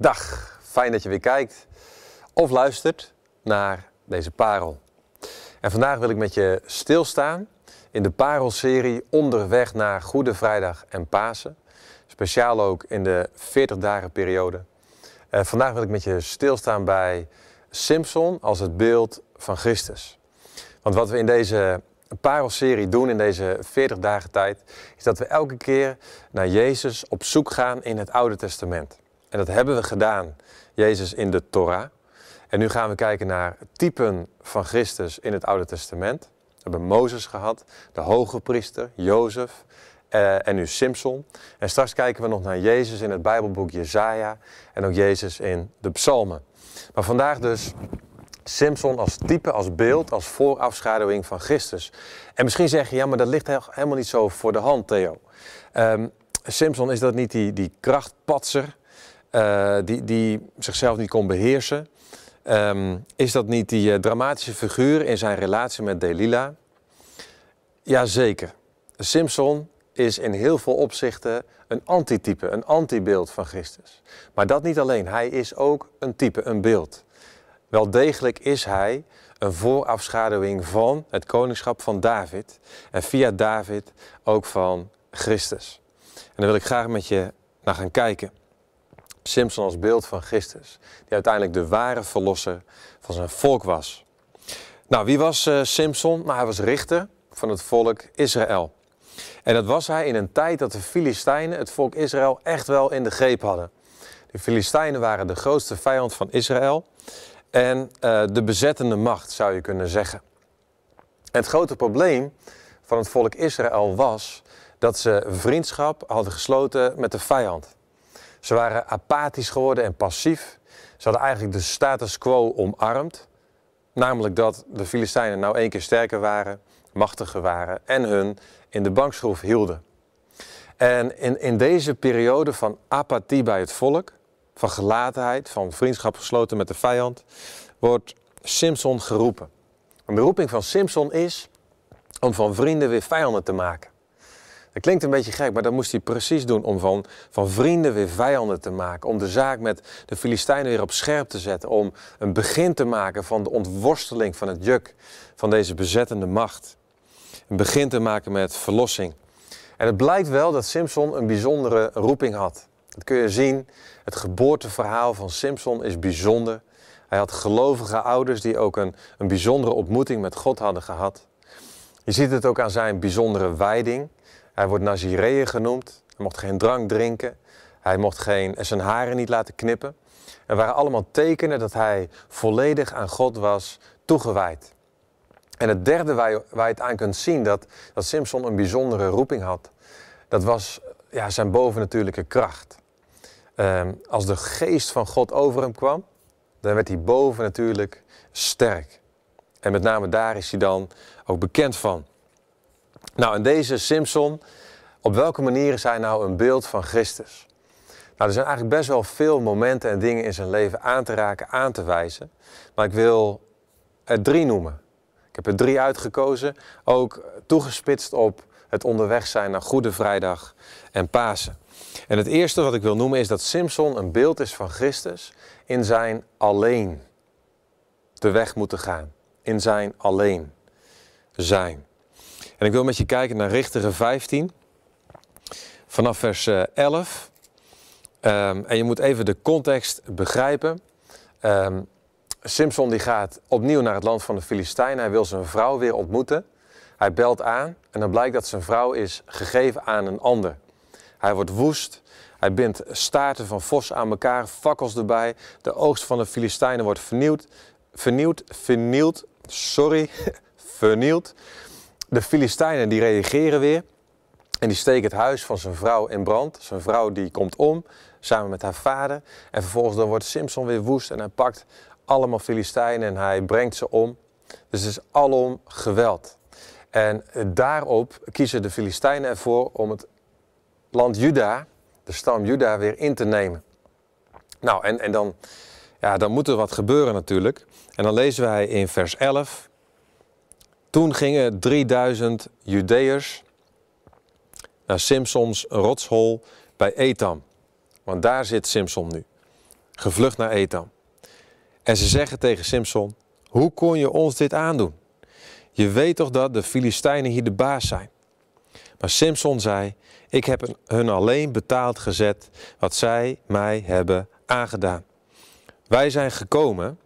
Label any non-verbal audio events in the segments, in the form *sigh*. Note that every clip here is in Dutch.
Dag, fijn dat je weer kijkt of luistert naar deze parel. En vandaag wil ik met je stilstaan in de parelserie Onderweg naar Goede Vrijdag en Pasen. Speciaal ook in de 40 dagen periode. Uh, vandaag wil ik met je stilstaan bij Simpson als het beeld van Christus. Want wat we in deze parelserie doen in deze 40 dagen tijd, is dat we elke keer naar Jezus op zoek gaan in het Oude Testament. En dat hebben we gedaan, Jezus in de Torah. En nu gaan we kijken naar typen van Christus in het Oude Testament. We hebben Mozes gehad, de hoge priester, Jozef eh, en nu Simpson. En straks kijken we nog naar Jezus in het Bijbelboek Jezaja en ook Jezus in de Psalmen. Maar vandaag dus Simpson als type, als beeld, als voorafschaduwing van Christus. En misschien zeg je, ja, maar dat ligt helemaal niet zo voor de hand, Theo. Um, Simpson is dat niet die, die krachtpatser, uh, die, die zichzelf niet kon beheersen? Um, is dat niet die uh, dramatische figuur in zijn relatie met Delilah? Jazeker. Simpson is in heel veel opzichten een antitype, een antibeeld van Christus. Maar dat niet alleen, hij is ook een type, een beeld. Wel degelijk is hij een voorafschaduwing van het koningschap van David en via David ook van Christus. En daar wil ik graag met je naar gaan kijken. Simpson als beeld van Christus, die uiteindelijk de ware verlosser van zijn volk was. Nou, wie was uh, Simpson? Nou, hij was richter van het volk Israël. En dat was hij in een tijd dat de Filistijnen het volk Israël echt wel in de greep hadden. De Filistijnen waren de grootste vijand van Israël en uh, de bezettende macht, zou je kunnen zeggen. En het grote probleem van het volk Israël was dat ze vriendschap hadden gesloten met de vijand. Ze waren apathisch geworden en passief. Ze hadden eigenlijk de status quo omarmd. Namelijk dat de Filistijnen nou één keer sterker waren, machtiger waren en hun in de bankschroef hielden. En in, in deze periode van apathie bij het volk, van gelatenheid, van vriendschap gesloten met de vijand, wordt Simpson geroepen. Een beroeping van Simpson is om van vrienden weer vijanden te maken. Dat klinkt een beetje gek, maar dat moest hij precies doen om van, van vrienden weer vijanden te maken. Om de zaak met de Filistijnen weer op scherp te zetten. Om een begin te maken van de ontworsteling van het juk van deze bezettende macht. Een begin te maken met verlossing. En het blijkt wel dat Simpson een bijzondere roeping had. Dat kun je zien. Het geboorteverhaal van Simpson is bijzonder. Hij had gelovige ouders die ook een, een bijzondere ontmoeting met God hadden gehad. Je ziet het ook aan zijn bijzondere wijding. Hij wordt Nazireeën genoemd. Hij mocht geen drank drinken. Hij mocht geen, zijn haren niet laten knippen. Er waren allemaal tekenen dat hij volledig aan God was toegewijd. En het derde waar je, waar je het aan kunt zien dat, dat Simpson een bijzondere roeping had, dat was ja, zijn bovennatuurlijke kracht. Um, als de geest van God over hem kwam, dan werd hij bovennatuurlijk sterk. En met name daar is hij dan ook bekend van. Nou, en deze Simpson, op welke manier is hij nou een beeld van Christus? Nou, er zijn eigenlijk best wel veel momenten en dingen in zijn leven aan te raken, aan te wijzen. Maar ik wil er drie noemen. Ik heb er drie uitgekozen, ook toegespitst op het onderweg zijn naar Goede Vrijdag en Pasen. En het eerste wat ik wil noemen is dat Simpson een beeld is van Christus in zijn alleen de weg moeten gaan. In zijn alleen zijn. En ik wil met je kijken naar Richteren 15, vanaf vers 11. Um, eh, ehm, en je moet even de context begrijpen. Um, Simpson die gaat opnieuw naar het land van de Filistijnen. Hij wil zijn vrouw weer ontmoeten. Hij belt aan en dan blijkt dat zijn vrouw is gegeven aan een ander. Hij wordt woest. Hij bindt staarten van vos aan elkaar, fakkels erbij. De oogst van de Filistijnen wordt vernieuwd, vernieuwd, vernield. Sorry, *laughs* vernield. De Filistijnen die reageren weer. En die steken het huis van zijn vrouw in brand. Zijn vrouw die komt om, samen met haar vader. En vervolgens dan wordt Simpson weer woest en hij pakt allemaal Filistijnen en hij brengt ze om. Dus het is alom geweld. En daarop kiezen de Filistijnen ervoor om het land Juda, de stam Juda, weer in te nemen. Nou, en, en dan, ja, dan moet er wat gebeuren natuurlijk. En dan lezen wij in vers 11. Toen gingen 3000 Judeërs naar Simpsons rotshol bij Etam. Want daar zit Simpson nu. gevlucht naar Etam. En ze zeggen tegen Simson, hoe kon je ons dit aandoen? Je weet toch dat de Filistijnen hier de baas zijn? Maar Simson zei, ik heb hun alleen betaald gezet wat zij mij hebben aangedaan. Wij zijn gekomen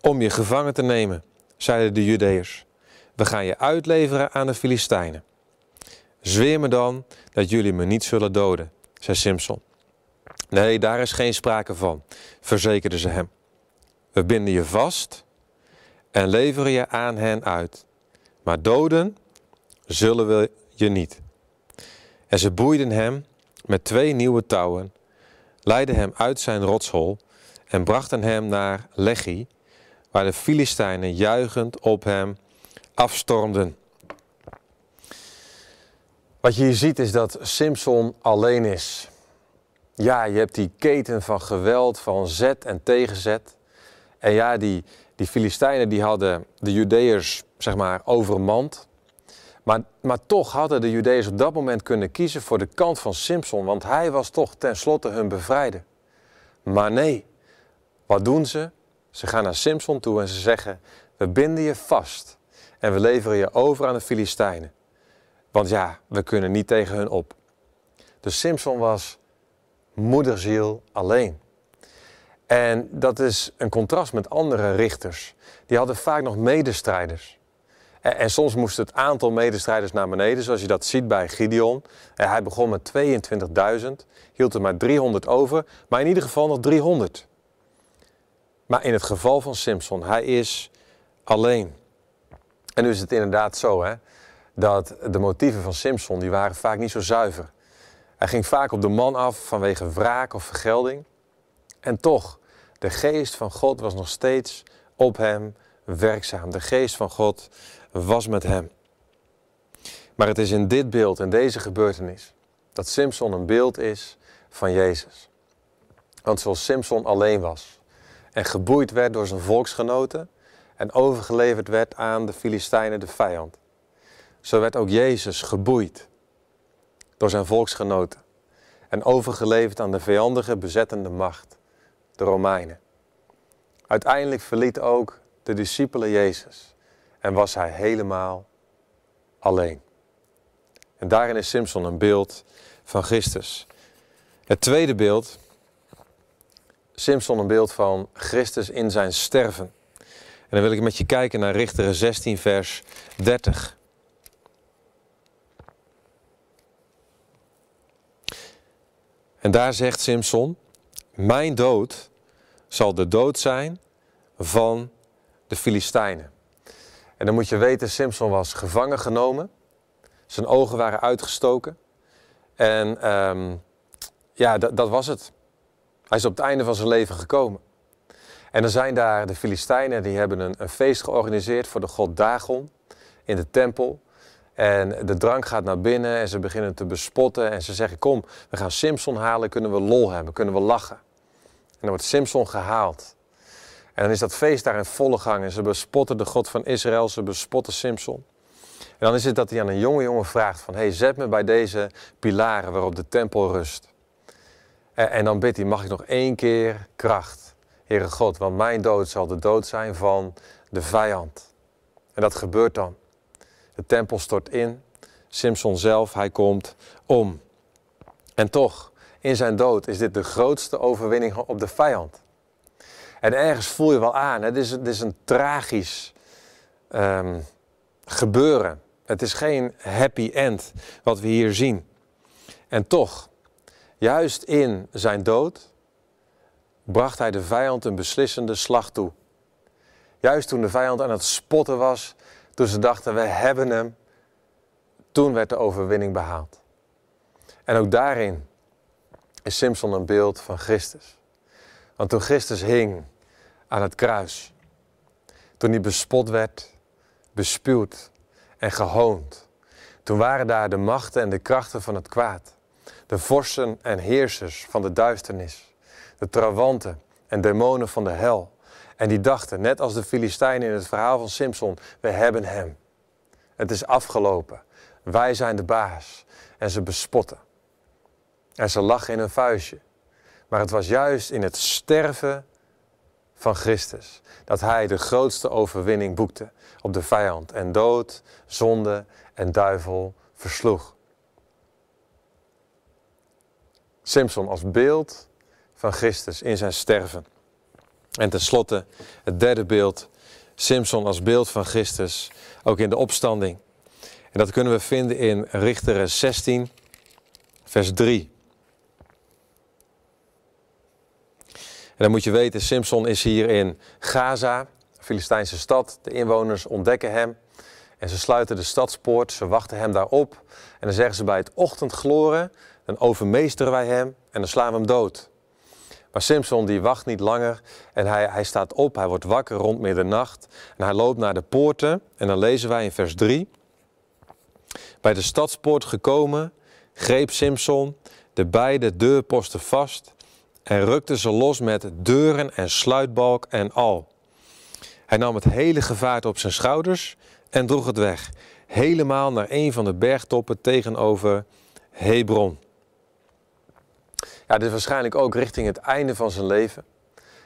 om je gevangen te nemen, zeiden de Judeërs. We gaan je uitleveren aan de Filistijnen. Zweer me dan dat jullie me niet zullen doden, zei Simson. Nee, daar is geen sprake van, verzekerden ze hem. We binden je vast en leveren je aan hen uit. Maar doden zullen we je niet. En ze boeiden hem met twee nieuwe touwen, leidden hem uit zijn rotshol en brachten hem naar Lechi, waar de Filistijnen juichend op hem afstormden. Wat je hier ziet is dat Simson alleen is. Ja, je hebt die keten van geweld, van zet en tegenzet. En ja, die, die Filistijnen die hadden de Judeërs zeg maar overmand. Maar, maar toch hadden de Judeërs op dat moment kunnen kiezen voor de kant van Simson, want hij was toch tenslotte hun bevrijder. Maar nee, wat doen ze? Ze gaan naar Simson toe en ze zeggen: We binden je vast en we leveren je over aan de Filistijnen. Want ja, we kunnen niet tegen hun op. Dus Simson was moederziel alleen. En dat is een contrast met andere richters. Die hadden vaak nog medestrijders. En, soms moest het aantal medestrijders naar beneden, zoals je dat ziet bij Gideon. Hij begon met 22.000, hield er maar 300 over, maar in ieder geval nog 300. Maar in het geval van Simpson, hij is alleen. En nu is het inderdaad zo hè, dat de motieven van Simpson die waren vaak niet zo zuiver. Hij ging vaak op de man af vanwege wraak of vergelding. En toch, de geest van God was nog steeds op hem werkzaam. De geest van God was met hem. Maar het is in dit beeld, in deze gebeurtenis, dat Simpson een beeld is van Jezus. Want zoals Simpson alleen was en geboeid werd door zijn volksgenoten en overgeleverd werd aan de Filistijnen, de vijand, zo werd ook Jezus geboeid door zijn volksgenoten en overgeleverd aan de vijandige bezettende macht, de Romeinen. Uiteindelijk verliet ook de discipelen Jezus en was hij helemaal alleen. En daarin is Simpson een beeld van Christus. Het tweede beeld, Simpson een beeld van Christus in zijn sterven. En dan wil ik met je kijken naar Richteren 16, vers 30. En daar zegt Simpson: Mijn dood zal de dood zijn van de Filistijnen. En dan moet je weten, Simpson was gevangen genomen. Zijn ogen waren uitgestoken. En um, ja, dat was het. Hij is op het einde van zijn leven gekomen. En dan zijn daar de Filistijnen, die hebben een, een feest georganiseerd voor de god Dagon in de tempel. En de drank gaat naar binnen en ze beginnen te bespotten. En ze zeggen, kom, we gaan Simpson halen, kunnen we lol hebben, kunnen we lachen. En dan wordt Simpson gehaald. En dan is dat feest daar in volle gang. En ze bespotten de God van Israël, ze bespotten Simpson. En dan is het dat hij aan een jonge jongen vraagt van... hey, zet me bij deze pilaren waarop de tempel rust. En, en dan bidt hij, mag ik nog één keer kracht. Heere God, want mijn dood zal de dood zijn van de vijand. En dat gebeurt dan. De tempel stort in. Simpson zelf, hij komt om. En toch, in zijn dood is dit de grootste overwinning op de vijand. En ergens voel je wel aan, het is, is een tragisch um, gebeuren. Het is geen happy end wat we hier zien. En toch, juist in zijn dood, bracht hij de vijand een beslissende slag toe. Juist toen de vijand aan het spotten was, toen ze dachten we hebben hem, toen werd de overwinning behaald. En ook daarin is Simpson een beeld van Christus. Want toen Christus hing aan het kruis, toen hij bespot werd, bespuwd en gehoond, toen waren daar de machten en de krachten van het kwaad, de vorsten en heersers van de duisternis, de trawanten en demonen van de hel. En die dachten, net als de Filistijnen in het verhaal van Simpson, we hebben hem. Het is afgelopen. Wij zijn de baas. En ze bespotten. En ze lachen in een vuistje. Maar het was juist in het sterven van Christus dat hij de grootste overwinning boekte op de vijand en dood, zonde en duivel versloeg. Simpson als beeld van Christus in zijn sterven. En tenslotte het derde beeld, Simpson als beeld van Christus, ook in de opstanding. En dat kunnen we vinden in Richteren 16, vers 3. En dan moet je weten, Simpson is hier in Gaza, Filistijnse stad. De inwoners ontdekken hem en ze sluiten de stadspoort. Ze wachten hem daar op. En dan zeggen ze bij het ochtendgloren, dan overmeesteren wij hem en dan slaan we hem dood. Maar Simpson die wacht niet langer en hij, hij staat op, hij wordt wakker rond middernacht. En hij loopt naar de poorten en dan lezen wij in vers 3. Bij de stadspoort gekomen, greep Simpson de beide deurposten vast en rukte ze los met deuren en sluitbalk en al. Hij nam het hele gevaart op zijn schouders en droeg het weg, helemaal naar een van de bergtoppen tegenover Hebron. Ja, is waarschijnlijk ook richting het einde van zijn leven.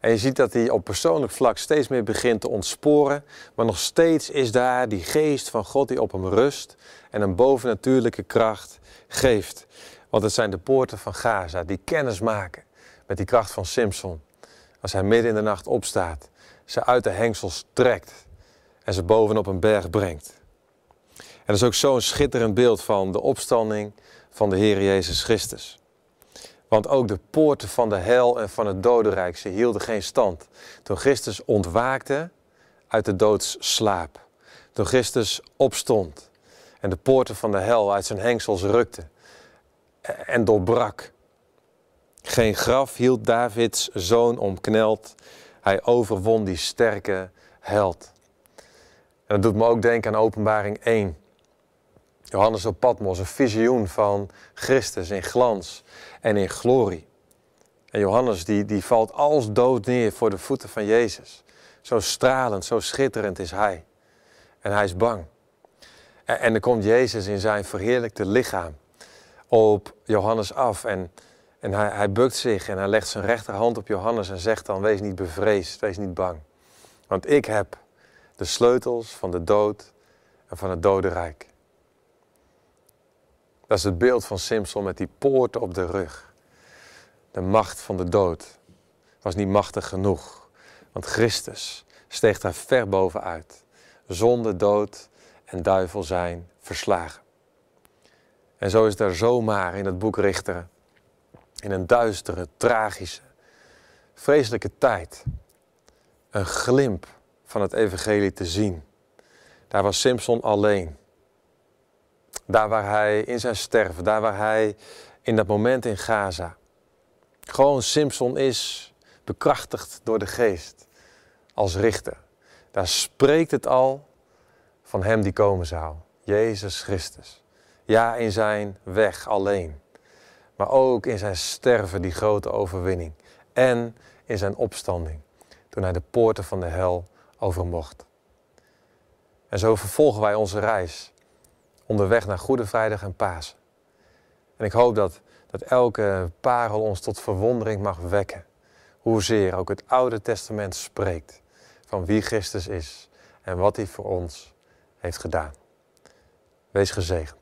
En je ziet dat hij op persoonlijk vlak steeds meer begint te ontsporen. Maar nog steeds is daar die geest van God die op hem rust en een bovennatuurlijke kracht geeft. Want het zijn de poorten van Gaza die kennis maken met die kracht van Simpson. Als hij midden in de nacht opstaat, ze uit de hengsels trekt en ze bovenop een berg brengt. En dat is ook zo'n schitterend beeld van de opstanding van de Heer Jezus Christus. Want ook de poorten van de hel en van het dodenrijk, ze hielden geen stand. Toen Christus ontwaakte uit de doodsslaap. Toen Christus opstond en de poorten van de hel uit zijn hengsels rukte en doorbrak. Geen graf hield Davids zoon omkneld. Hij overwon die sterke held. En dat doet me ook denken aan openbaring 1. Johannes op Patmos, een visioen van Christus in glans en in glorie. En Johannes die, die valt als dood neer voor de voeten van Jezus. Zo stralend, zo schitterend is hij. En hij is bang. En, en dan komt Jezus in zijn verheerlijkte lichaam op Johannes af. En, en hij, hij bukt zich en hij legt zijn rechterhand op Johannes en zegt dan, wees niet bevreesd, wees niet bang. Want ik heb de sleutels van de dood en van het dodenrijk. Dat is het beeld van Simpson met die poorten op de rug. De macht van de dood was niet machtig genoeg, want Christus steeg daar ver bovenuit. Zonde, dood en duivel zijn verslagen. En zo is daar zomaar in het boek Richteren, in een duistere, tragische, vreselijke tijd, een glimp van het evangelie te zien. Daar was Simpson alleen. Daar waar hij in zijn sterven, daar waar hij in dat moment in Gaza. Gewoon Simpson is bekrachtigd door de geest als richter. Daar spreekt het al van hem die komen zou. Jezus Christus. Ja, in zijn weg alleen. Maar ook in zijn sterven die grote overwinning. En in zijn opstanding. Toen hij de poorten van de hel overmocht. En zo vervolgen wij onze reis onderweg naar Goede Vrijdag en Pasen. En ik hoop dat, dat elke parel ons tot verwondering mag wekken. Hoezeer ook het Oude Testament spreekt van wie Christus is en wat hij voor ons heeft gedaan. Wees gezegend.